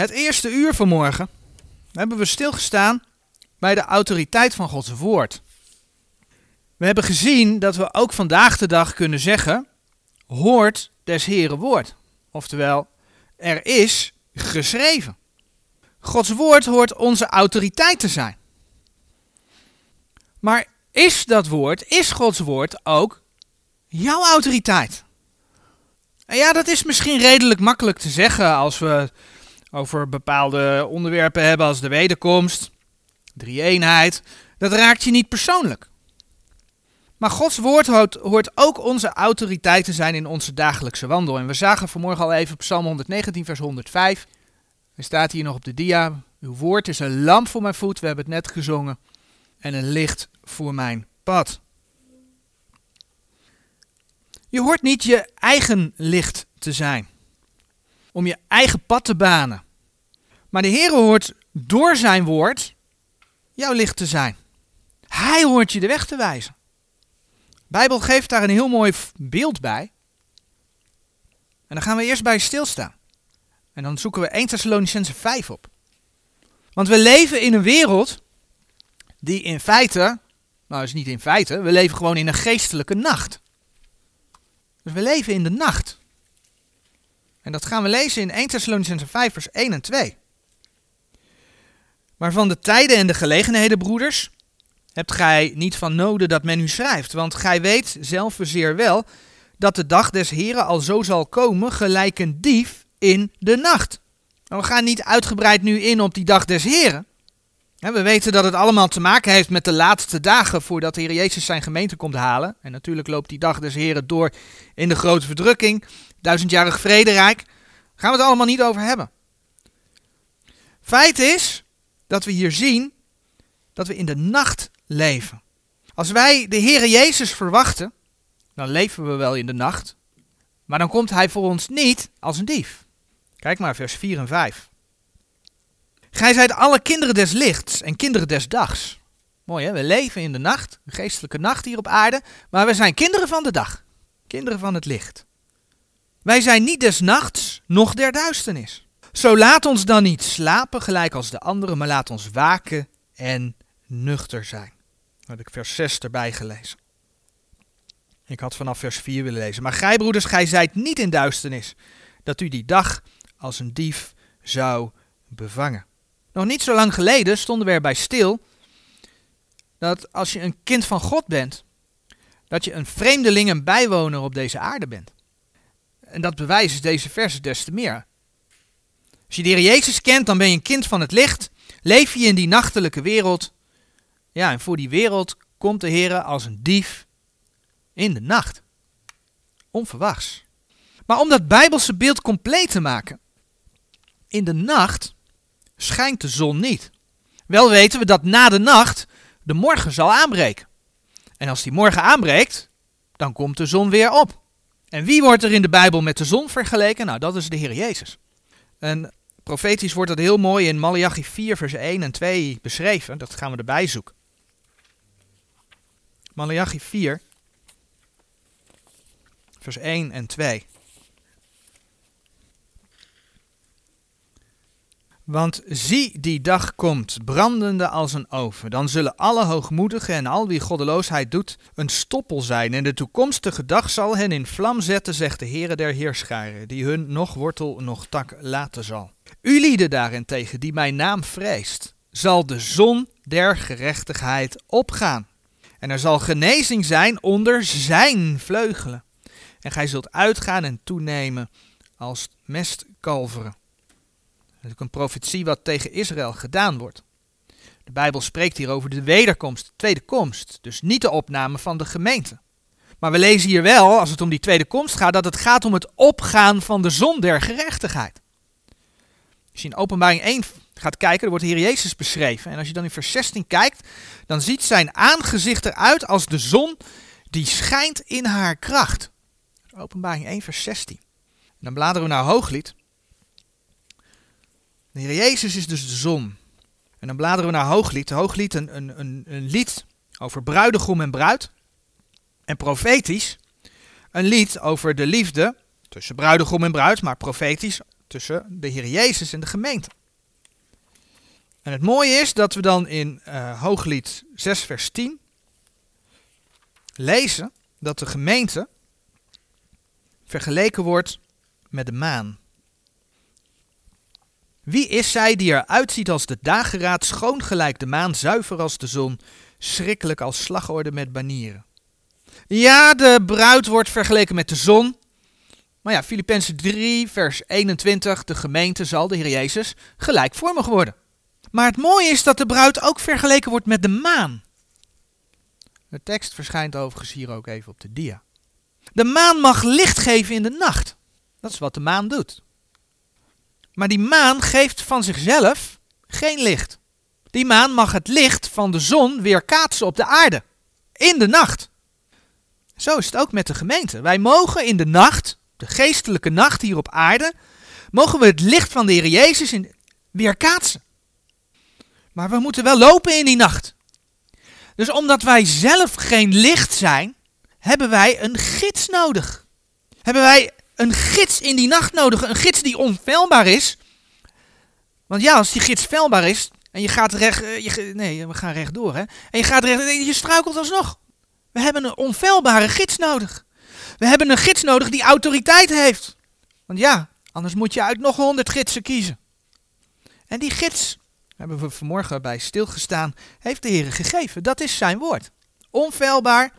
Het eerste uur vanmorgen hebben we stilgestaan bij de autoriteit van Gods woord. We hebben gezien dat we ook vandaag de dag kunnen zeggen: hoort des Heren woord. Oftewel, er is geschreven. Gods woord hoort onze autoriteit te zijn. Maar is dat woord, is Gods woord ook jouw autoriteit? En ja, dat is misschien redelijk makkelijk te zeggen als we over bepaalde onderwerpen hebben als de wederkomst, drie-eenheid. Dat raakt je niet persoonlijk. Maar Gods woord hoort, ook onze autoriteit te zijn in onze dagelijkse wandel. En we zagen vanmorgen al even Psalm 119, vers 105. Hij staat hier nog op de dia. Uw woord is een lamp voor mijn voet, we hebben het net gezongen. En een licht voor mijn pad. Je hoort niet je eigen licht te zijn. Om je eigen pad te banen. Maar de Heer hoort door zijn woord jouw licht te zijn. Hij hoort je de weg te wijzen. De Bijbel geeft daar een heel mooi beeld bij. En dan gaan we eerst bij stilstaan. En dan zoeken we 1 Thessalonicense 5 op. Want we leven in een wereld die in feite, nou is niet in feite, we leven gewoon in een geestelijke nacht. Dus we leven in de nacht. En dat gaan we lezen in 1 Thessalonicense 5 vers 1 en 2. Maar van de tijden en de gelegenheden, broeders, hebt gij niet van noden dat men u schrijft, want gij weet zelf zeer wel dat de dag des Heren al zo zal komen, gelijk een dief in de nacht. We gaan niet uitgebreid nu in op die dag des Heren. We weten dat het allemaal te maken heeft met de laatste dagen voordat de Heer Jezus zijn gemeente komt halen. En natuurlijk loopt die dag des Heren door in de grote verdrukking, duizendjarig vrederijk. Daar gaan we het allemaal niet over hebben. Feit is dat we hier zien dat we in de nacht leven. Als wij de Heer Jezus verwachten, dan leven we wel in de nacht. Maar dan komt Hij voor ons niet als een dief. Kijk maar, vers 4 en 5. Gij zijt alle kinderen des lichts en kinderen des dags. Mooi hè, we leven in de nacht, een geestelijke nacht hier op aarde, maar we zijn kinderen van de dag, kinderen van het licht. Wij zijn niet des nachts, noch der duisternis. Zo laat ons dan niet slapen gelijk als de anderen, maar laat ons waken en nuchter zijn. Dan heb ik vers 6 erbij gelezen. Ik had vanaf vers 4 willen lezen. Maar gij broeders, gij zijt niet in duisternis, dat u die dag als een dief zou bevangen. Nog niet zo lang geleden stonden we erbij stil dat als je een kind van God bent, dat je een vreemdeling en bijwoner op deze aarde bent. En dat bewijst deze versen des te meer. Als je de Heer Jezus kent, dan ben je een kind van het licht. Leef je in die nachtelijke wereld. Ja, en voor die wereld komt de Heer als een dief in de nacht. Onverwachts. Maar om dat Bijbelse beeld compleet te maken, in de nacht schijnt de zon niet. Wel weten we dat na de nacht de morgen zal aanbreken. En als die morgen aanbreekt, dan komt de zon weer op. En wie wordt er in de Bijbel met de zon vergeleken? Nou, dat is de Heer Jezus. En profetisch wordt dat heel mooi in Malachi 4, vers 1 en 2 beschreven. Dat gaan we erbij zoeken. Malachi 4, vers 1 en 2. Want zie, die dag komt, brandende als een oven. Dan zullen alle hoogmoedigen en al wie goddeloosheid doet, een stoppel zijn. En de toekomstige dag zal hen in vlam zetten, zegt de Heere der Heerscharen, die hun nog wortel, nog tak laten zal. U lieden daarentegen, die mijn naam vreest, zal de zon der gerechtigheid opgaan. En er zal genezing zijn onder zijn vleugelen. En gij zult uitgaan en toenemen als mestkalveren. Dat is een profetie wat tegen Israël gedaan wordt. De Bijbel spreekt hier over de wederkomst, de tweede komst. Dus niet de opname van de gemeente. Maar we lezen hier wel, als het om die tweede komst gaat, dat het gaat om het opgaan van de zon der gerechtigheid. Als je in openbaring 1 gaat kijken, dan wordt de Heer Jezus beschreven. En als je dan in vers 16 kijkt, dan ziet zijn aangezicht eruit als de zon die schijnt in haar kracht. Openbaring 1 vers 16. En dan bladeren we naar Hooglied. De Heer Jezus is dus de zon. En dan bladeren we naar Hooglied. Hooglied, een, een, een, lied over bruidegom en bruid. En profetisch, een lied over de liefde tussen bruidegom en bruid, maar profetisch tussen de Heer Jezus en de gemeente. En het mooie is dat we dan in uh, Hooglied 6, vers 10 lezen dat de gemeente vergeleken wordt met de maan. Wie is zij die eruit ziet als de dageraad, schoon gelijk de maan, zuiver als de zon, schrikkelijk als slagorde met banieren? Ja, de bruid wordt vergeleken met de zon. Maar ja, Filippenzen 3, vers 21, de gemeente zal, de Heer Jezus, gelijkvormig worden. Maar het mooie is dat de bruid ook vergeleken wordt met de maan. De tekst verschijnt overigens hier ook even op de dia. De maan mag licht geven in de nacht. Dat is wat de maan doet. Maar die maan geeft van zichzelf geen licht. Die maan mag het licht van de zon weer kaatsen op de aarde. In de nacht. Zo is het ook met de gemeente. Wij mogen in de nacht, de geestelijke nacht hier op aarde, mogen we het licht van de Heer Jezus in, weer kaatsen. Maar we moeten wel lopen in die nacht. Dus omdat wij zelf geen licht zijn, hebben wij een gids nodig. Hebben wij een gids in die nacht nodig. Een gids die onfeilbaar is. Want ja, als die gids feilbaar is en je gaat recht, eh, je, nee, we gaan rechtdoor hè. En je gaat recht, je struikelt alsnog. We hebben een onfeilbare gids nodig. We hebben een gids nodig die autoriteit heeft. Want ja, anders moet je uit nog honderd gidsen kiezen. En die gids, hebben we vanmorgen bij stilgestaan, heeft de Heer gegeven. Dat is zijn woord. Onfeilbaar,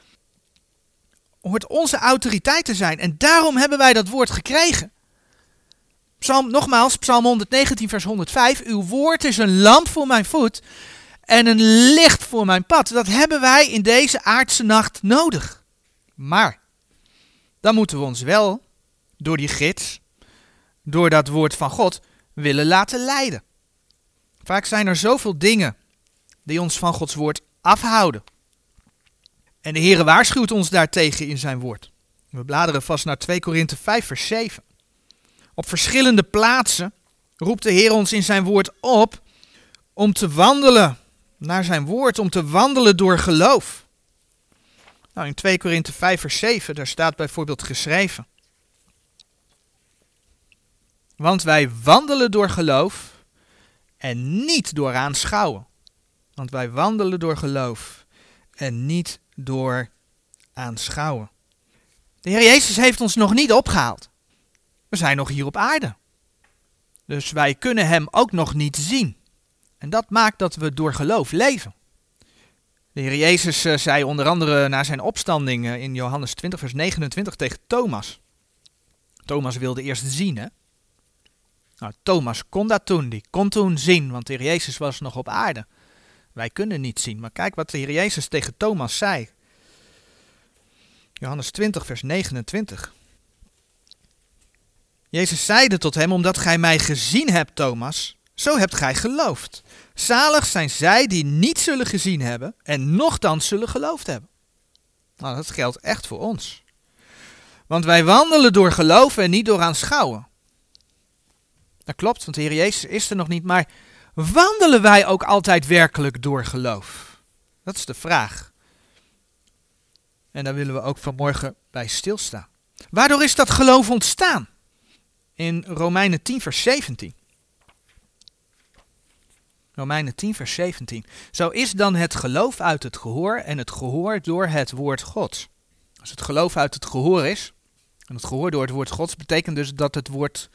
hoort onze autoriteit te zijn. En daarom hebben wij dat woord gekregen. Psalm, nogmaals, Psalm 119, vers 105. Uw woord is een lamp voor mijn voet en een licht voor mijn pad. Dat hebben wij in deze aardse nacht nodig. Maar, dan moeten we ons wel door die gids, door dat woord van God, willen laten leiden. Vaak zijn er zoveel dingen die ons van Gods woord afhouden. En de Heere waarschuwt ons daartegen in zijn woord. We bladeren vast naar 2 Korinthe 5 vers 7. Op verschillende plaatsen roept de Heer ons in zijn woord op om te wandelen naar zijn woord, om te wandelen door geloof. Nou, in 2 Korinthe 5 vers 7, daar staat bijvoorbeeld geschreven. Want wij wandelen door geloof en niet door aanschouwen. Want wij wandelen door geloof en niet door aanschouwen. De Heer Jezus heeft ons nog niet opgehaald. We zijn nog hier op aarde. Dus wij kunnen Hem ook nog niet zien. En dat maakt dat we door geloof leven. De Heer Jezus eh, zei onder andere na zijn opstanding eh, in Johannes 20, vers 29 tegen Thomas. Thomas wilde eerst zien, hè? Nou, Thomas kon dat toen, die kon toen zien, want de Heer Jezus was nog op aarde. Wij kunnen niet zien. Maar kijk wat de Heer Jezus tegen Thomas zei. Johannes 20, vers 29. Jezus zeide tot hem, omdat gij mij gezien hebt, Thomas, zo hebt gij geloofd. Zalig zijn zij die niet zullen gezien hebben en nochtans zullen geloofd hebben. Nou, dat geldt echt voor ons. Want wij wandelen door geloven en niet door aanschouwen. Dat klopt, want de Heer Jezus is er nog niet, maar Wandelen wij ook altijd werkelijk door geloof? Dat is de vraag. En daar willen we ook vanmorgen bij stilstaan. Waardoor is dat geloof ontstaan? In Romeinen 10, vers 17. Romeinen 10, vers 17. Zo is dan het geloof uit het gehoor en het gehoor door het woord Gods. Als het geloof uit het gehoor is, en het gehoor door het woord Gods, betekent dus dat het woord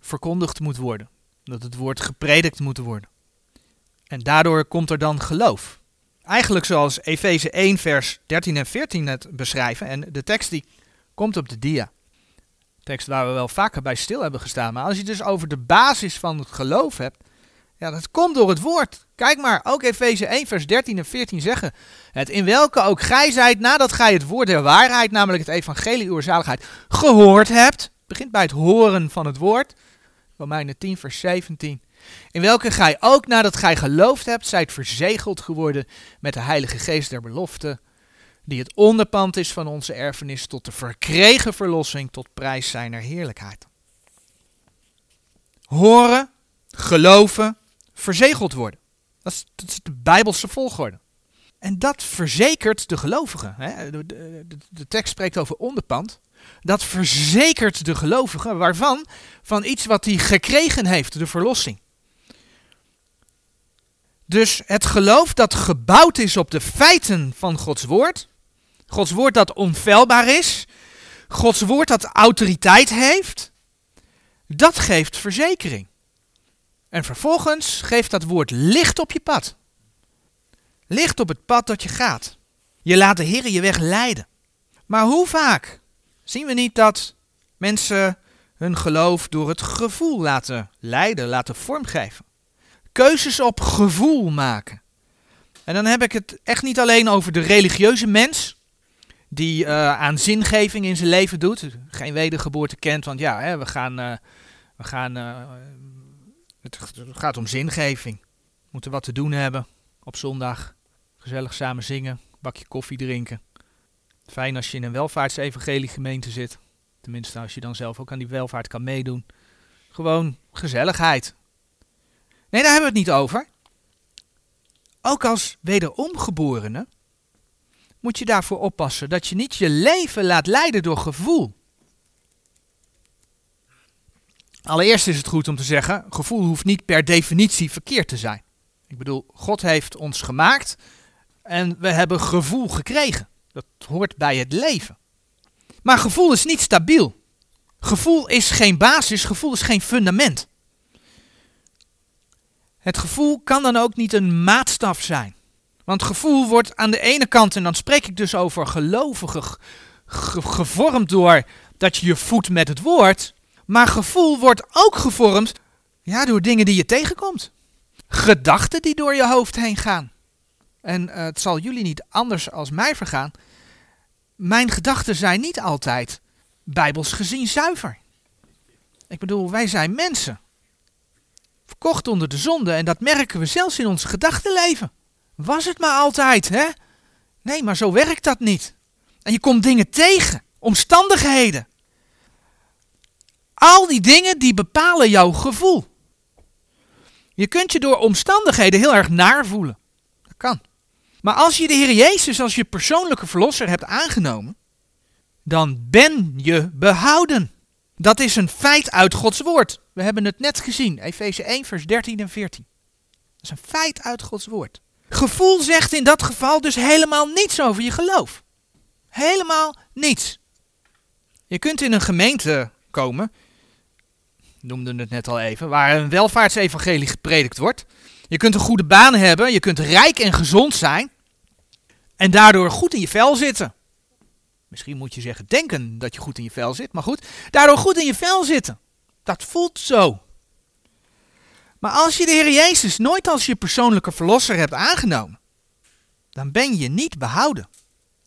verkondigd moet worden. Dat het woord gepredikt moet worden. En daardoor komt er dan geloof. Eigenlijk zoals Efeze 1 vers 13 en 14 het beschrijven. En de tekst die komt op de dia. Tekst waar we wel vaker bij stil hebben gestaan. Maar als je dus over de basis van het geloof hebt. Ja, dat komt door het woord. Kijk maar, ook Efeze 1 vers 13 en 14 zeggen. Het in welke ook gij zijt nadat gij het woord der waarheid, namelijk het evangelie uw zaligheid, gehoord hebt. Begint bij het horen van het woord. Romeinen 10, vers 17. In welke gij ook nadat gij geloofd hebt, zijt verzegeld geworden met de Heilige Geest der belofte, die het onderpand is van onze erfenis tot de verkregen verlossing tot prijs zijner heerlijkheid. Horen, geloven, verzegeld worden. Dat is, de Bijbelse volgorde. En dat verzekert de gelovigen. De, de tekst spreekt over onderpand. Dat verzekert de gelovige. Waarvan? Van iets wat hij gekregen heeft, de verlossing. Dus het geloof dat gebouwd is op de feiten van Gods woord. Gods woord dat onfeilbaar is. Gods woord dat autoriteit heeft. Dat geeft verzekering. En vervolgens geeft dat woord licht op je pad. Licht op het pad dat je gaat. Je laat de Heer je weg leiden. Maar hoe vaak zien we niet dat mensen hun geloof door het gevoel laten leiden, laten vormgeven? Keuzes op gevoel maken. En dan heb ik het echt niet alleen over de religieuze mens, die uh, aan zingeving in zijn leven doet, geen wedergeboorte kent, want ja, hè, we gaan, uh, we gaan uh, het gaat om zingeving. We moeten wat te doen hebben op zondag, gezellig samen zingen, bakje koffie drinken. Fijn als je in een welvaartsevangelie gemeente zit. Tenminste, als je dan zelf ook aan die welvaart kan meedoen. Gewoon gezelligheid. Nee, daar hebben we het niet over. Ook als wederomgeborene moet je daarvoor oppassen dat je niet je leven laat leiden door gevoel. Allereerst is het goed om te zeggen, gevoel hoeft niet per definitie verkeerd te zijn. Ik bedoel, God heeft ons gemaakt en we hebben gevoel gekregen. Dat hoort bij het leven. Maar gevoel is niet stabiel. Gevoel is geen basis, gevoel is geen fundament. Het gevoel kan dan ook niet een maatstaf zijn. Want gevoel wordt aan de ene kant, en dan spreek ik dus over gelovigen, gevormd door dat je je voedt met het woord. Maar gevoel wordt ook gevormd ja, door dingen die je tegenkomt. Gedachten die door je hoofd heen gaan. En uh, het zal jullie niet anders als mij vergaan. Mijn gedachten zijn niet altijd bijbels gezien zuiver. Ik bedoel, wij zijn mensen. Verkocht onder de zonde en dat merken we zelfs in ons gedachtenleven. Was het maar altijd, hè? Nee, maar zo werkt dat niet. En je komt dingen tegen, omstandigheden. Al die dingen die bepalen jouw gevoel. Je kunt je door omstandigheden heel erg naar voelen. Dat kan. Maar als je de Heer Jezus als je persoonlijke verlosser hebt aangenomen, dan ben je behouden. Dat is een feit uit Gods woord. We hebben het net gezien, Efeze 1, vers 13 en 14. Dat is een feit uit Gods woord. Gevoel zegt in dat geval dus helemaal niets over je geloof. Helemaal niets. Je kunt in een gemeente komen, noemde het net al even, waar een welvaartsevangelie gepredikt wordt. Je kunt een goede baan hebben, je kunt rijk en gezond zijn en daardoor goed in je vel zitten. Misschien moet je zeggen denken dat je goed in je vel zit, maar goed, daardoor goed in je vel zitten. Dat voelt zo. Maar als je de Heer Jezus nooit als je persoonlijke verlosser hebt aangenomen, dan ben je niet behouden.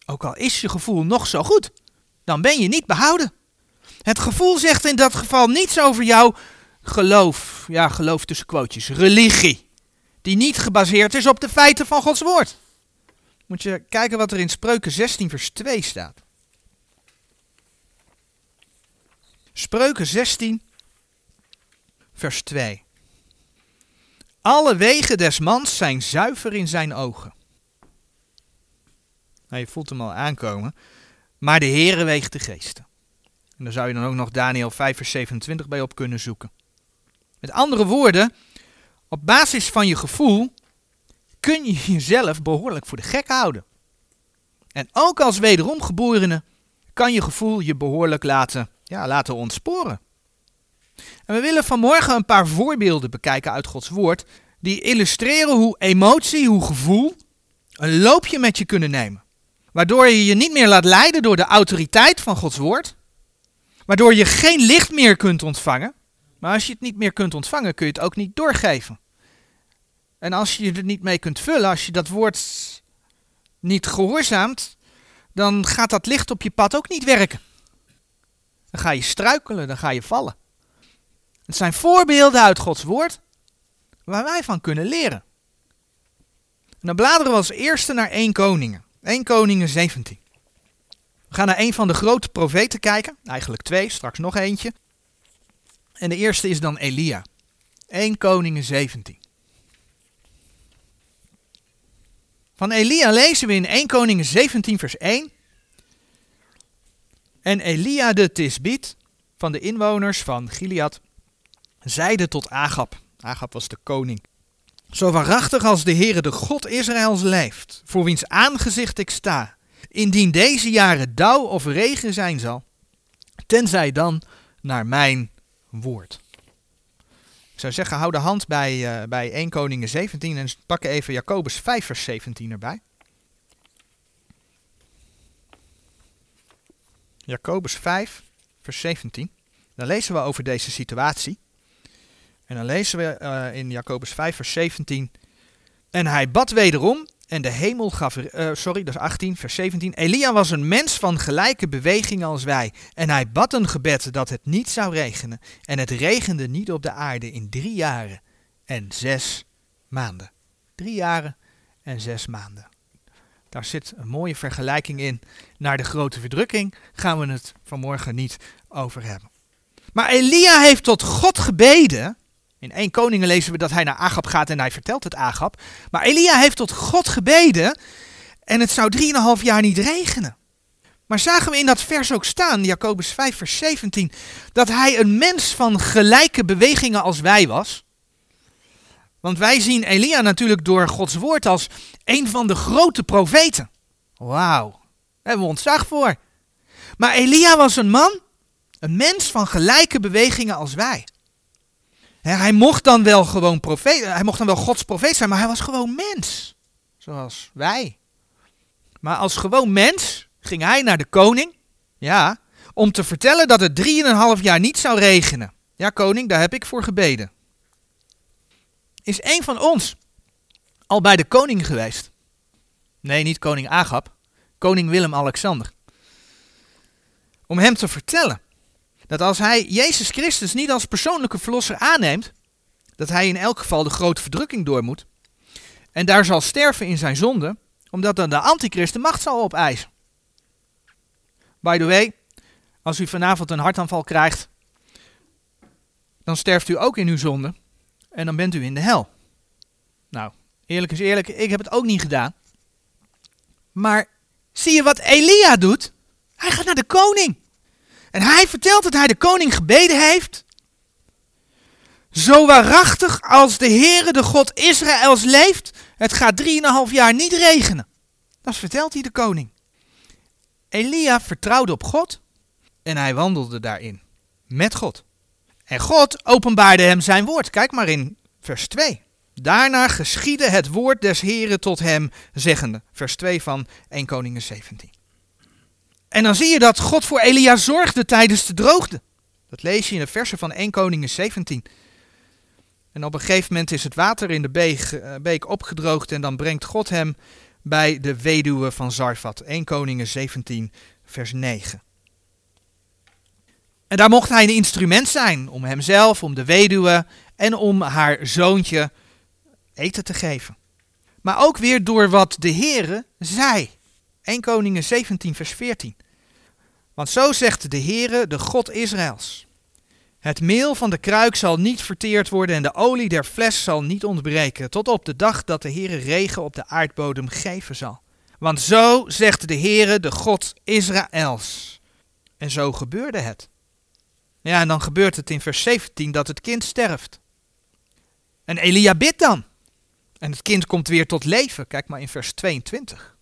Ook al is je gevoel nog zo goed, dan ben je niet behouden. Het gevoel zegt in dat geval niets over jouw geloof. Ja, geloof tussen quotejes. Religie. Die niet gebaseerd is op de feiten van Gods woord. Moet je kijken wat er in Spreuken 16 vers 2 staat. Spreuken 16 vers 2. Alle wegen des mans zijn zuiver in zijn ogen. Nou, je voelt hem al aankomen. Maar de Heere weegt de geesten. En daar zou je dan ook nog Daniel 5 vers 27 bij op kunnen zoeken. Met andere woorden, op basis van je gevoel kun je jezelf behoorlijk voor de gek houden. En ook als wederomgeborene kan je gevoel je behoorlijk laten, ja, laten ontsporen. En we willen vanmorgen een paar voorbeelden bekijken uit Gods woord die illustreren hoe emotie, hoe gevoel een loopje met je kunnen nemen. Waardoor je je niet meer laat leiden door de autoriteit van Gods woord, waardoor je geen licht meer kunt ontvangen. Maar als je het niet meer kunt ontvangen, kun je het ook niet doorgeven. En als je er niet mee kunt vullen, als je dat woord niet gehoorzaamt, dan gaat dat licht op je pad ook niet werken. Dan ga je struikelen, dan ga je vallen. Het zijn voorbeelden uit Gods woord waar wij van kunnen leren. En dan bladeren we als eerste naar 1 Koningen. 1 Koningen 17. We gaan naar een van de grote profeten kijken. Eigenlijk twee, straks nog eentje. En de eerste is dan Elia. 1 Koningen 17. Van Elia lezen we in 1 Koningen 17 vers 1. En Elia de Tisbiet van de inwoners van Gilead zeide tot Agab, Agab was de koning, zo waarachtig als de Heere de God Israëls leeft, voor wiens aangezicht ik sta, indien deze jaren dauw of regen zijn zal, tenzij dan naar mijn woord. Ik zou zeggen, hou de hand bij, uh, bij 1 Koningen 17 en pak even Jacobus 5 vers 17 erbij. Jacobus 5 vers 17. Dan lezen we over deze situatie. En dan lezen we uh, in Jacobus 5 vers 17. En hij bad wederom en de hemel gaf, uh, sorry, dat is 18, vers 17. Elia was een mens van gelijke beweging als wij. En hij bad een gebed dat het niet zou regenen. En het regende niet op de aarde in drie jaren en zes maanden. Drie jaren en zes maanden. Daar zit een mooie vergelijking in. Naar de grote verdrukking gaan we het vanmorgen niet over hebben. Maar Elia heeft tot God gebeden in 1 Koningen lezen we dat hij naar Agab gaat en hij vertelt het Agab. Maar Elia heeft tot God gebeden en het zou 3,5 jaar niet regenen. Maar zagen we in dat vers ook staan, Jacobus 5 vers 17, dat hij een mens van gelijke bewegingen als wij was? Want wij zien Elia natuurlijk door Gods woord als een van de grote profeten. Wauw, hebben we ontzag voor. Maar Elia was een man, een mens van gelijke bewegingen als wij hij mocht dan wel gewoon profeet, hij mocht dan wel Gods profeet zijn, maar hij was gewoon mens. Zoals wij. Maar als gewoon mens ging hij naar de koning, ja, om te vertellen dat het drieënhalf jaar niet zou regenen. Ja, koning, daar heb ik voor gebeden. Is een van ons al bij de koning geweest? Nee, niet koning Agab, koning Willem-Alexander. Om hem te vertellen dat als hij Jezus Christus niet als persoonlijke verlosser aanneemt, dat hij in elk geval de grote verdrukking door moet. En daar zal sterven in zijn zonde, omdat dan de antichrist de macht zal opeisen. By the way, als u vanavond een hartaanval krijgt, dan sterft u ook in uw zonde en dan bent u in de hel. Nou, eerlijk is eerlijk, ik heb het ook niet gedaan. Maar zie je wat Elia doet? Hij gaat naar de koning. En hij vertelt dat hij de koning gebeden heeft. Zo waarachtig als de Heere, de God Israëls leeft, het gaat drieënhalf jaar niet regenen. Dat vertelt hij de koning. Elia vertrouwde op God en hij wandelde daarin. Met God. En God openbaarde hem zijn woord. Kijk maar in vers 2. Daarna geschiedde het woord des Heren tot hem, zeggende. Vers 2 van 1 Koningen 17. En dan zie je dat God voor Elia zorgde tijdens de droogte. Dat lees je in de versen van 1 Koningen 17. En op een gegeven moment is het water in de beek, eh, beek opgedroogd en dan brengt God hem bij de weduwe van Zarfat. 1 Koningen 17, vers 9. En daar mocht hij een instrument zijn om hemzelf, om de weduwe en om haar zoontje eten te geven. Maar ook weer door wat de Heere zei. 1 Koningen 17, vers 14. Want zo zegt de Heere, de God Israëls. Het meel van de kruik zal niet verteerd worden en de olie der fles zal niet ontbreken, tot op de dag dat de Heere regen op de aardbodem geven zal. Want zo zegt de Heere, de God Israëls. En zo gebeurde het. Ja, en dan gebeurt het in vers 17 dat het kind sterft. En Elia bidt dan. En het kind komt weer tot leven. Kijk maar in vers 22.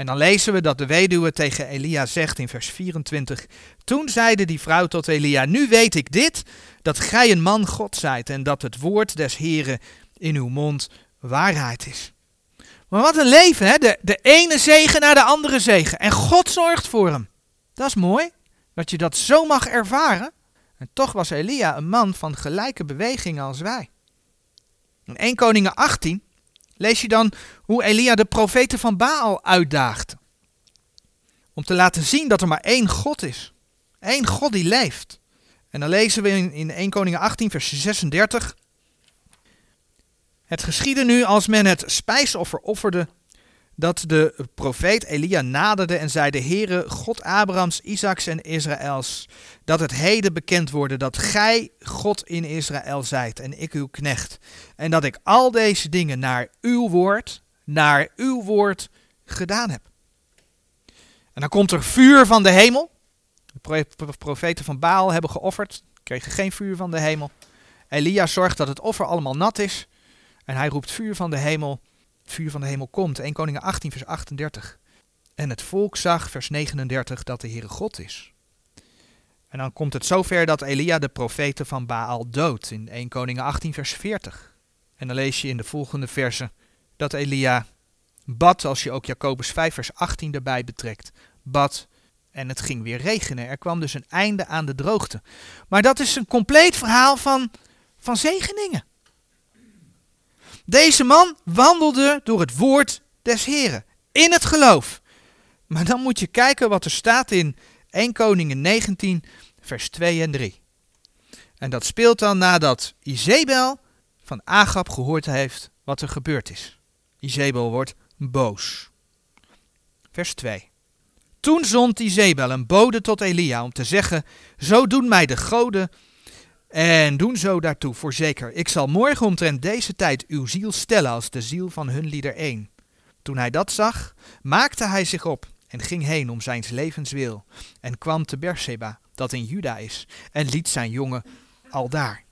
En dan lezen we dat de weduwe tegen Elia zegt in vers 24. Toen zeide die vrouw tot Elia, nu weet ik dit, dat gij een man God zijt en dat het woord des Heren in uw mond waarheid is. Maar wat een leven, hè? De, de ene zegen naar de andere zegen. En God zorgt voor hem. Dat is mooi, dat je dat zo mag ervaren. En toch was Elia een man van gelijke bewegingen als wij. In 1 Koningen 18 lees je dan hoe Elia de profeten van Baal uitdaagde. Om te laten zien dat er maar één God is. Eén God die leeft. En dan lezen we in, in 1 Koningen 18, vers 36. Het geschiedde nu als men het spijsoffer offerde dat de profeet Elia naderde en zei: De Heere, God Abrahams, Isaaks en Israëls, dat het heden bekend worden dat gij God in Israël zijt en ik uw knecht. En dat ik al deze dingen naar uw woord, naar uw woord gedaan heb. En dan komt er vuur van de hemel. De profeten van Baal hebben geofferd, kregen geen vuur van de hemel. Elia zorgt dat het offer allemaal nat is. En hij roept vuur van de hemel. Vuur van de hemel komt. 1 Koningen 18 vers 38. En het volk zag, vers 39, dat de Heere God is. En dan komt het zover dat Elia de profeten van Baal doodt in 1 Koningen 18 vers 40. En dan lees je in de volgende verse dat Elia bad, als je ook Jacobus 5 vers 18 erbij betrekt, bad en het ging weer regenen. Er kwam dus een einde aan de droogte. Maar dat is een compleet verhaal van, van zegeningen. Deze man wandelde door het woord des Heren, in het geloof. Maar dan moet je kijken wat er staat in 1 Koningen 19, vers 2 en 3. En dat speelt dan nadat Izebel van Agab gehoord heeft wat er gebeurd is. Izebel wordt boos. Vers 2. Toen zond Izebel een bode tot Elia om te zeggen, zo doen mij de goden en doen zo daartoe, voorzeker. Ik zal morgen omtrent deze tijd uw ziel stellen als de ziel van hun lieder één. Toen hij dat zag, maakte hij zich op en ging heen om zijn levenswil en kwam te Berseba, dat in Juda is, en liet zijn jongen al daar.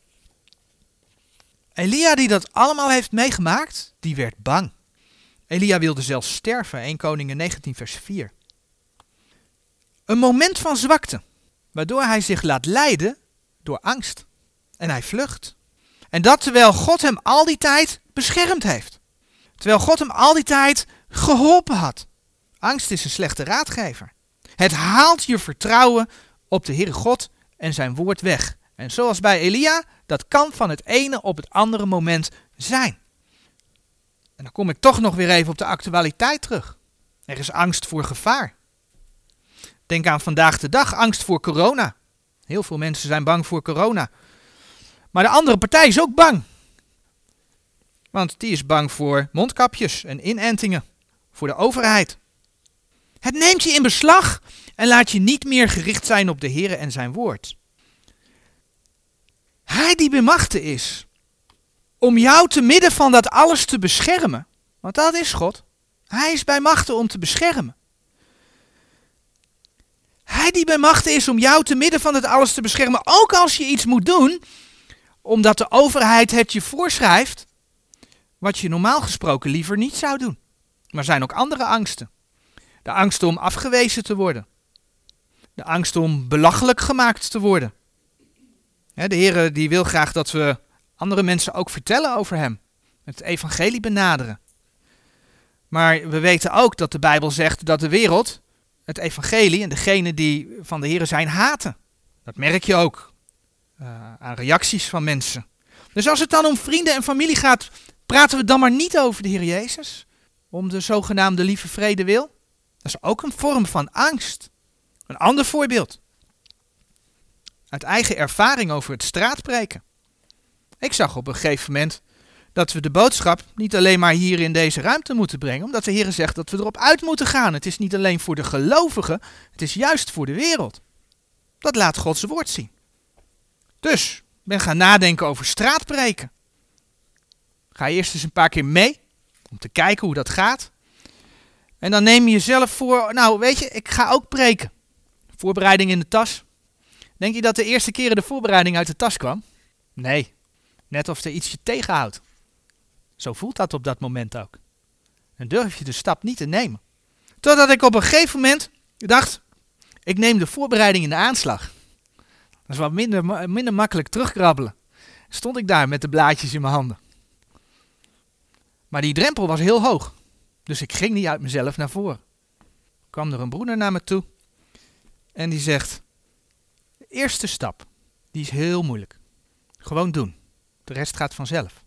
Elia die dat allemaal heeft meegemaakt, die werd bang. Elia wilde zelfs sterven, 1 Koningen 19 vers 4. Een moment van zwakte, waardoor hij zich laat leiden door angst. En hij vlucht. En dat terwijl God hem al die tijd beschermd heeft. Terwijl God hem al die tijd geholpen had. Angst is een slechte raadgever. Het haalt je vertrouwen op de Heere God en zijn woord weg. En zoals bij Elia, dat kan van het ene op het andere moment zijn. En dan kom ik toch nog weer even op de actualiteit terug. Er is angst voor gevaar. Denk aan vandaag de dag, angst voor corona. Heel veel mensen zijn bang voor corona. Maar de andere partij is ook bang. Want die is bang voor mondkapjes en inentingen. Voor de overheid. Het neemt je in beslag en laat je niet meer gericht zijn op de Heer en zijn woord. Hij die bemachten is om jou te midden van dat alles te beschermen. Want dat is God. Hij is bij machten om te beschermen. Hij die bij machten is om jou te midden van het alles te beschermen, ook als je iets moet doen, omdat de overheid het je voorschrijft, wat je normaal gesproken liever niet zou doen. Maar er zijn ook andere angsten. De angst om afgewezen te worden. De angst om belachelijk gemaakt te worden. De Heer die wil graag dat we andere mensen ook vertellen over Hem. Het evangelie benaderen. Maar we weten ook dat de Bijbel zegt dat de wereld het evangelie en degene die van de Heer zijn haten. Dat merk je ook uh, aan reacties van mensen. Dus als het dan om vrienden en familie gaat, praten we dan maar niet over de Heer Jezus? Om de zogenaamde lieve vrede wil? Dat is ook een vorm van angst. Een ander voorbeeld. Uit eigen ervaring over het straatpreken. Ik zag op een gegeven moment dat we de boodschap niet alleen maar hier in deze ruimte moeten brengen, omdat de Heer zegt dat we erop uit moeten gaan. Het is niet alleen voor de gelovigen, het is juist voor de wereld. Dat laat Gods woord zien. Dus, ben gaan nadenken over straatpreken. Ga eerst eens een paar keer mee, om te kijken hoe dat gaat. En dan neem je jezelf voor, nou weet je, ik ga ook preken. Voorbereiding in de tas. Denk je dat de eerste keren de voorbereiding uit de tas kwam? Nee, net of er iets je tegenhoudt. Zo voelt dat op dat moment ook. Dan durf je de stap niet te nemen. Totdat ik op een gegeven moment dacht, ik neem de voorbereiding in de aanslag. Dat is wat minder, minder makkelijk terugkrabbelen. Stond ik daar met de blaadjes in mijn handen. Maar die drempel was heel hoog. Dus ik ging niet uit mezelf naar voren. Kwam er een broeder naar me toe. En die zegt, de eerste stap, die is heel moeilijk. Gewoon doen. De rest gaat vanzelf.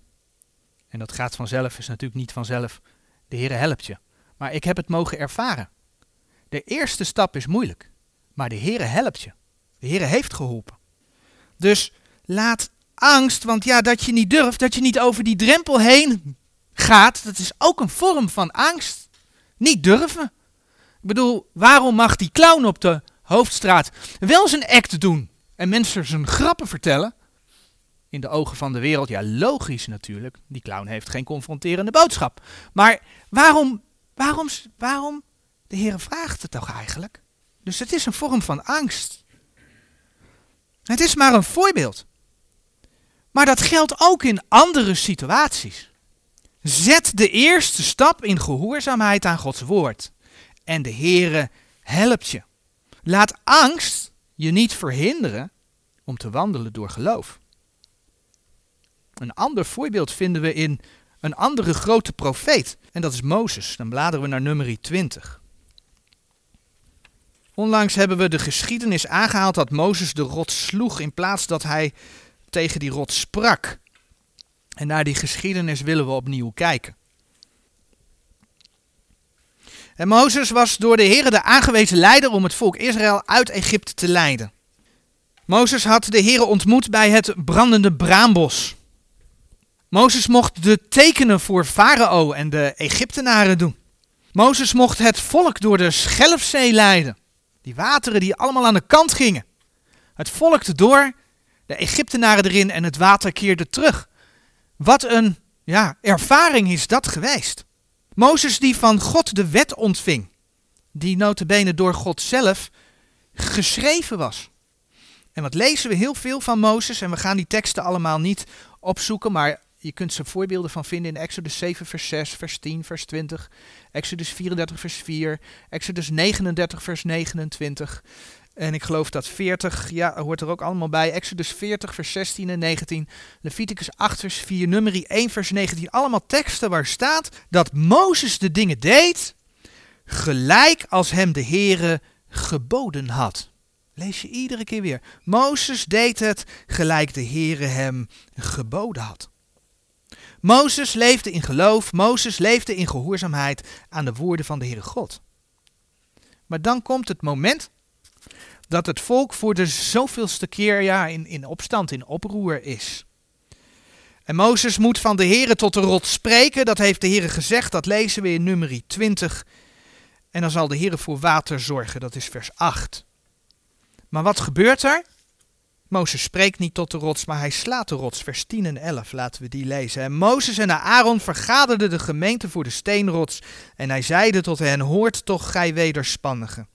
En dat gaat vanzelf, is natuurlijk niet vanzelf. De Heer helpt je. Maar ik heb het mogen ervaren. De eerste stap is moeilijk. Maar de Heer helpt je. De Heer heeft geholpen. Dus laat angst, want ja, dat je niet durft, dat je niet over die drempel heen gaat, dat is ook een vorm van angst. Niet durven. Ik bedoel, waarom mag die clown op de hoofdstraat wel zijn act doen en mensen zijn grappen vertellen? In de ogen van de wereld, ja, logisch natuurlijk. Die clown heeft geen confronterende boodschap. Maar waarom, waarom, waarom De Heer vraagt het toch eigenlijk? Dus het is een vorm van angst. Het is maar een voorbeeld. Maar dat geldt ook in andere situaties. Zet de eerste stap in gehoorzaamheid aan Gods woord. En de Heere helpt je. Laat angst je niet verhinderen om te wandelen door geloof. Een ander voorbeeld vinden we in een andere grote profeet. En dat is Mozes. Dan bladeren we naar nummer 20. Onlangs hebben we de geschiedenis aangehaald dat Mozes de rot sloeg in plaats dat hij tegen die rot sprak. En naar die geschiedenis willen we opnieuw kijken. En Mozes was door de Heer de aangewezen leider om het volk Israël uit Egypte te leiden. Mozes had de Heer ontmoet bij het brandende braambos. Mozes mocht de tekenen voor Farao en de Egyptenaren doen. Mozes mocht het volk door de Schelfzee leiden. Die wateren die allemaal aan de kant gingen. Het volk door, de Egyptenaren erin en het water keerde terug. Wat een ja, ervaring is dat geweest. Mozes die van God de wet ontving, die notabene door God zelf geschreven was. En wat lezen we heel veel van Mozes, en we gaan die teksten allemaal niet opzoeken, maar je kunt ze voorbeelden van vinden in Exodus 7, vers 6, vers 10, vers 20, Exodus 34, vers 4, Exodus 39, vers 29. En ik geloof dat 40, ja, hoort er ook allemaal bij. Exodus 40, vers 16 en 19. Leviticus 8, vers 4. Nummer 1, vers 19. Allemaal teksten waar staat dat Mozes de dingen deed gelijk als hem de Heere geboden had. Lees je iedere keer weer. Mozes deed het gelijk de Heere hem geboden had. Mozes leefde in geloof, Mozes leefde in gehoorzaamheid aan de woorden van de Heere God. Maar dan komt het moment dat het volk voor de zoveelste keer ja, in, in opstand, in oproer is. En Mozes moet van de Heere tot de rot spreken, dat heeft de Heere gezegd, dat lezen we in nummer 20. En dan zal de Heere voor water zorgen, dat is vers 8. Maar wat gebeurt er? Mozes spreekt niet tot de rots, maar hij slaat de rots. Vers 10 en 11, laten we die lezen. En Mozes en Aaron vergaderden de gemeente voor de steenrots. En hij zeide tot hen, hoort toch gij wederspannigen.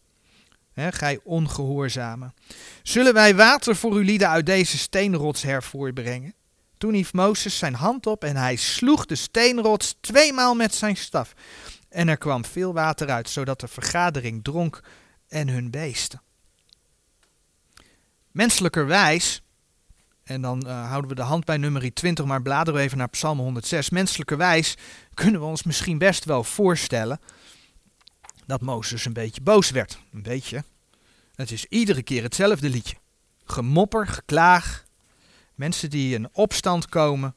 He, gij ongehoorzamen. Zullen wij water voor uw lieden uit deze steenrots hervoorbrengen? Toen hief Mozes zijn hand op en hij sloeg de steenrots tweemaal met zijn staf. En er kwam veel water uit, zodat de vergadering dronk en hun beesten. Menselijkerwijs, en dan uh, houden we de hand bij nummer 20, maar bladeren we even naar Psalm 106. Menselijkerwijs kunnen we ons misschien best wel voorstellen dat Mozes een beetje boos werd. Een beetje. Het is iedere keer hetzelfde liedje. Gemopper, geklaag, mensen die in opstand komen.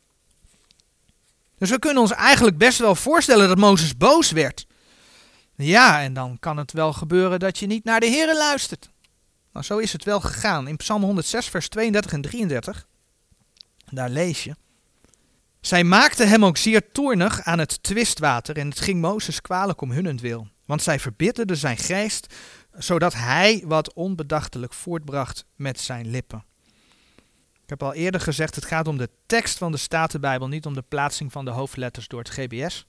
Dus we kunnen ons eigenlijk best wel voorstellen dat Mozes boos werd. Ja, en dan kan het wel gebeuren dat je niet naar de Heer luistert. Nou, zo is het wel gegaan. In Psalm 106, vers 32 en 33, daar lees je. Zij maakten hem ook zeer toornig aan het twistwater en het ging Mozes kwalijk om hunnentwil. Want zij verbitterden zijn geest, zodat hij wat onbedachtelijk voortbracht met zijn lippen. Ik heb al eerder gezegd, het gaat om de tekst van de Statenbijbel, niet om de plaatsing van de hoofdletters door het GBS.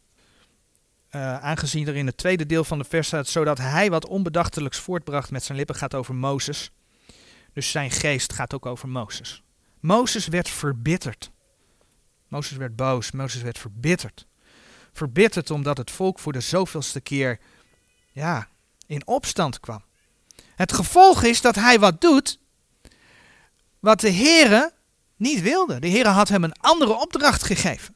Uh, aangezien er in het tweede deel van de vers staat, zodat hij wat onbedachtelijks voortbracht met zijn lippen, gaat over Mozes. Dus zijn geest gaat ook over Mozes. Mozes werd verbitterd. Mozes werd boos, Mozes werd verbitterd. Verbitterd omdat het volk voor de zoveelste keer ja, in opstand kwam. Het gevolg is dat hij wat doet wat de Heere niet wilde. De Heere had hem een andere opdracht gegeven.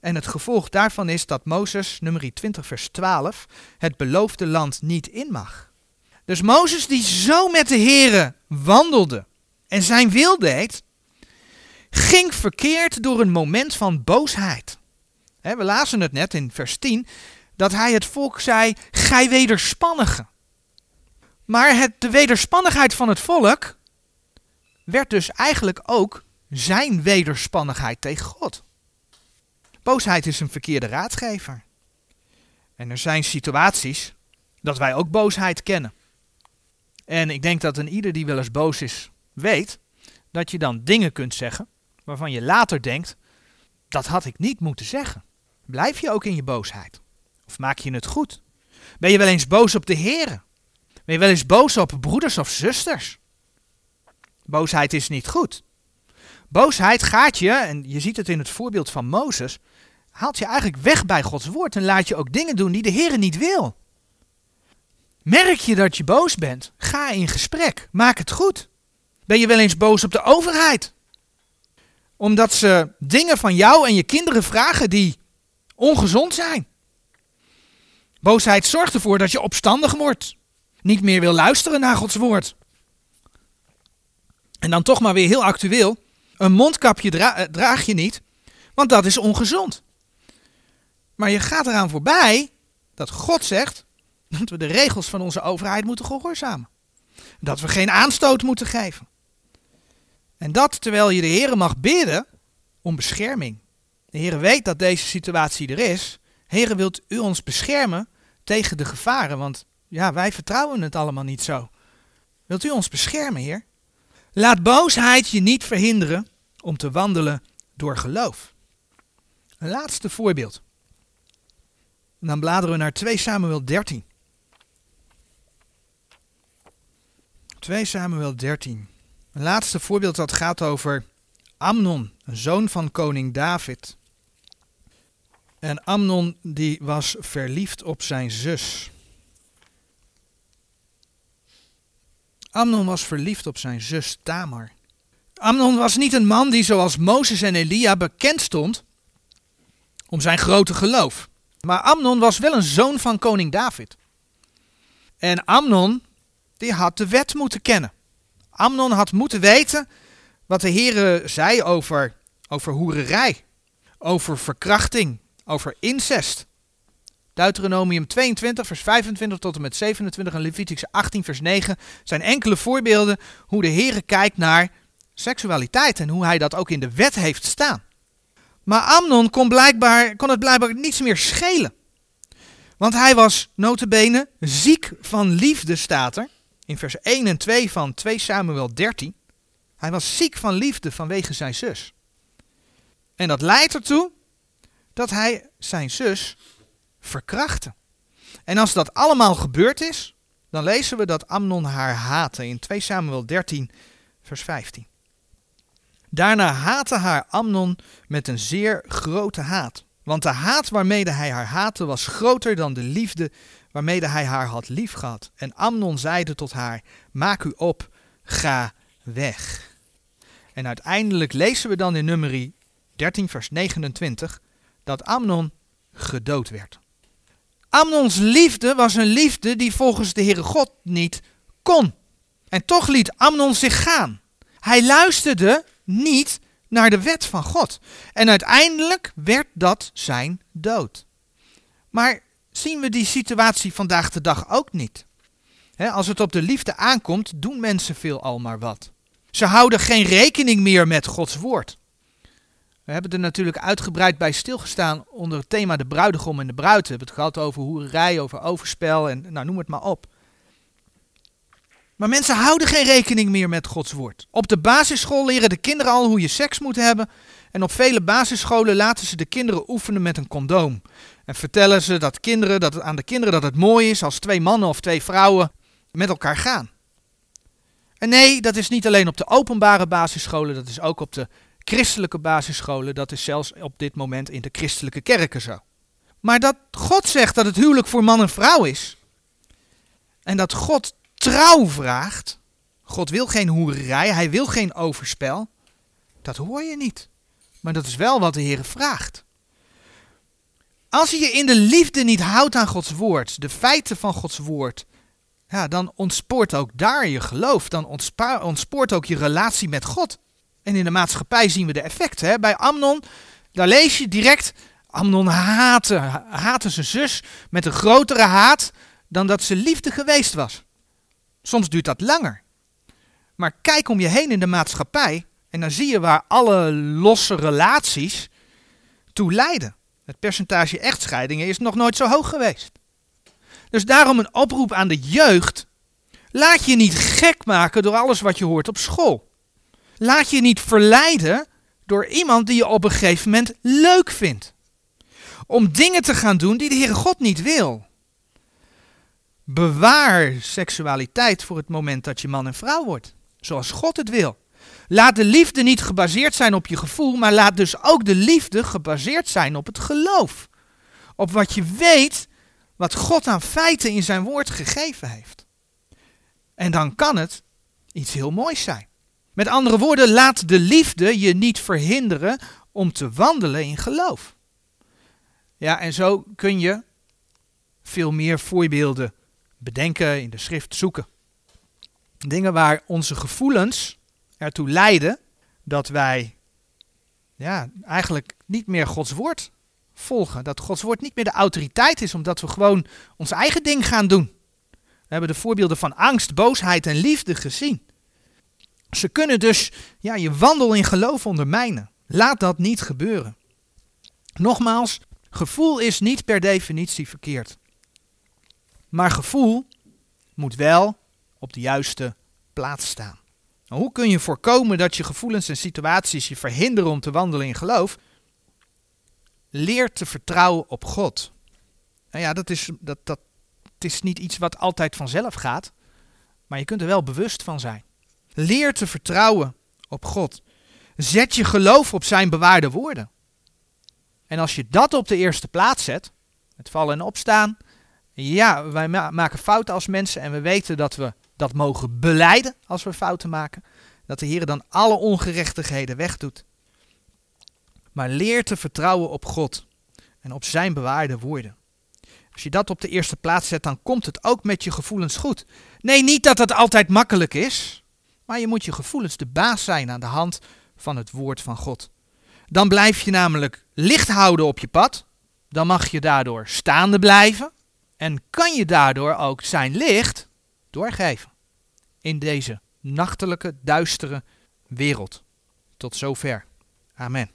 En het gevolg daarvan is dat Mozes, nummer 20 vers 12, het beloofde land niet in mag. Dus Mozes die zo met de Heere wandelde en zijn wil deed, ging verkeerd door een moment van boosheid. we lazen het net in vers 10, dat hij het volk zei, gij wederspannige. Maar het, de wederspannigheid van het volk werd dus eigenlijk ook zijn wederspannigheid tegen God. Boosheid is een verkeerde raadgever. En er zijn situaties dat wij ook boosheid kennen. En ik denk dat een ieder die wel eens boos is, weet dat je dan dingen kunt zeggen waarvan je later denkt, dat had ik niet moeten zeggen. Blijf je ook in je boosheid? Of maak je het goed? Ben je wel eens boos op de Heer? Ben je wel eens boos op broeders of zusters? Boosheid is niet goed. Boosheid gaat je, en je ziet het in het voorbeeld van Mozes, haalt je eigenlijk weg bij Gods woord en laat je ook dingen doen die de Heer niet wil. Merk je dat je boos bent? Ga in gesprek. Maak het goed. Ben je wel eens boos op de overheid? Omdat ze dingen van jou en je kinderen vragen die ongezond zijn. Boosheid zorgt ervoor dat je opstandig wordt. Niet meer wil luisteren naar Gods woord. En dan toch maar weer heel actueel. Een mondkapje eh, draag je niet, want dat is ongezond. Maar je gaat eraan voorbij dat God zegt dat we de regels van onze overheid moeten gehoorzamen. Dat we geen aanstoot moeten geven. En dat terwijl je de Heer mag bidden om bescherming. De Heer weet dat deze situatie er is. Heer, wilt u ons beschermen tegen de gevaren? Want ja, wij vertrouwen het allemaal niet zo. Wilt u ons beschermen, Heer? Laat boosheid je niet verhinderen om te wandelen door geloof. Een laatste voorbeeld. En dan bladeren we naar 2 Samuel 13. 2 Samuel 13. Een laatste voorbeeld dat gaat over Amnon, een zoon van koning David. En Amnon die was verliefd op zijn zus. Amnon was verliefd op zijn zus Tamar. Amnon was niet een man die zoals Mozes en Elia bekend stond om zijn grote geloof. Maar Amnon was wel een zoon van koning David. En Amnon, die had de wet moeten kennen. Amnon had moeten weten wat de Heere zei over, over hoererij, over verkrachting, over incest. Deuteronomium 22, vers 25 tot en met 27 en Leviticus 18, vers 9 zijn enkele voorbeelden hoe de Heere kijkt naar seksualiteit en hoe hij dat ook in de wet heeft staan. Maar Amnon kon, blijkbaar, kon het blijkbaar niets meer schelen. Want hij was notabene ziek van liefde, staat er. In vers 1 en 2 van 2 Samuel 13. Hij was ziek van liefde vanwege zijn zus. En dat leidt ertoe dat hij zijn zus verkrachtte. En als dat allemaal gebeurd is, dan lezen we dat Amnon haar haatte in 2 Samuel 13, vers 15. Daarna haatte haar Amnon met een zeer grote haat. Want de haat waarmede hij haar haatte was groter dan de liefde waarmede hij haar had liefgehad. En Amnon zeide tot haar, maak u op, ga weg. En uiteindelijk lezen we dan in nummerie 13 vers 29 dat Amnon gedood werd. Amnons liefde was een liefde die volgens de Heere God niet kon. En toch liet Amnon zich gaan. Hij luisterde niet naar de wet van God. En uiteindelijk werd dat zijn dood. Maar zien we die situatie vandaag de dag ook niet? als het op de liefde aankomt, doen mensen veel al maar wat. Ze houden geen rekening meer met Gods woord. We hebben er natuurlijk uitgebreid bij stilgestaan onder het thema de bruidegom en de bruid. We hebben het gehad over hoererij, over overspel en nou, noem het maar op. Maar mensen houden geen rekening meer met Gods woord. Op de basisschool leren de kinderen al hoe je seks moet hebben. En op vele basisscholen laten ze de kinderen oefenen met een condoom. En vertellen ze dat kinderen, dat aan de kinderen dat het mooi is als twee mannen of twee vrouwen met elkaar gaan. En nee, dat is niet alleen op de openbare basisscholen, dat is ook op de christelijke basisscholen. Dat is zelfs op dit moment in de christelijke kerken zo. Maar dat God zegt dat het huwelijk voor man en vrouw is. En dat God trouw vraagt. God wil geen hoererij, hij wil geen overspel. Dat hoor je niet. Maar dat is wel wat de Heer vraagt. Als je je in de liefde niet houdt aan Gods woord, de feiten van Gods woord, ja, dan ontspoort ook daar je geloof. Dan ontspoort ook je relatie met God. En in de maatschappij zien we de effecten. Hè? Bij Amnon, daar lees je direct, Amnon haatte, haatte zijn zus met een grotere haat dan dat ze liefde geweest was. Soms duurt dat langer. Maar kijk om je heen in de maatschappij en dan zie je waar alle losse relaties toe leiden. Het percentage echtscheidingen is nog nooit zo hoog geweest. Dus daarom een oproep aan de jeugd. Laat je niet gek maken door alles wat je hoort op school. Laat je niet verleiden door iemand die je op een gegeven moment leuk vindt. Om dingen te gaan doen die de Heere God niet wil. Bewaar seksualiteit voor het moment dat je man en vrouw wordt, zoals God het wil. Laat de liefde niet gebaseerd zijn op je gevoel, maar laat dus ook de liefde gebaseerd zijn op het geloof. Op wat je weet, wat God aan feiten in zijn woord gegeven heeft. En dan kan het iets heel moois zijn. Met andere woorden, laat de liefde je niet verhinderen om te wandelen in geloof. Ja, en zo kun je veel meer voorbeelden bedenken, in de schrift zoeken. Dingen waar onze gevoelens ertoe leiden dat wij ja, eigenlijk niet meer Gods woord volgen. Dat Gods woord niet meer de autoriteit is, omdat we gewoon ons eigen ding gaan doen. We hebben de voorbeelden van angst, boosheid en liefde gezien. Ze kunnen dus ja, je wandel in geloof ondermijnen. Laat dat niet gebeuren. Nogmaals, gevoel is niet per definitie verkeerd. Maar gevoel moet wel op de juiste plaats staan. Nou, hoe kun je voorkomen dat je gevoelens en situaties je verhinderen om te wandelen in geloof? Leer te vertrouwen op God. Nou ja, dat is, dat, dat, het is niet iets wat altijd vanzelf gaat, maar je kunt er wel bewust van zijn. Leer te vertrouwen op God. Zet je geloof op zijn bewaarde woorden. En als je dat op de eerste plaats zet, het vallen en opstaan, ja, wij maken fouten als mensen en we weten dat we dat mogen beleiden als we fouten maken. Dat de Heer dan alle ongerechtigheden wegdoet. Maar leer te vertrouwen op God en op zijn bewaarde woorden. Als je dat op de eerste plaats zet, dan komt het ook met je gevoelens goed. Nee, niet dat het altijd makkelijk is, maar je moet je gevoelens de baas zijn aan de hand van het woord van God. Dan blijf je namelijk licht houden op je pad. Dan mag je daardoor staande blijven. En kan je daardoor ook zijn licht doorgeven. In deze nachtelijke, duistere wereld. Tot zover. Amen.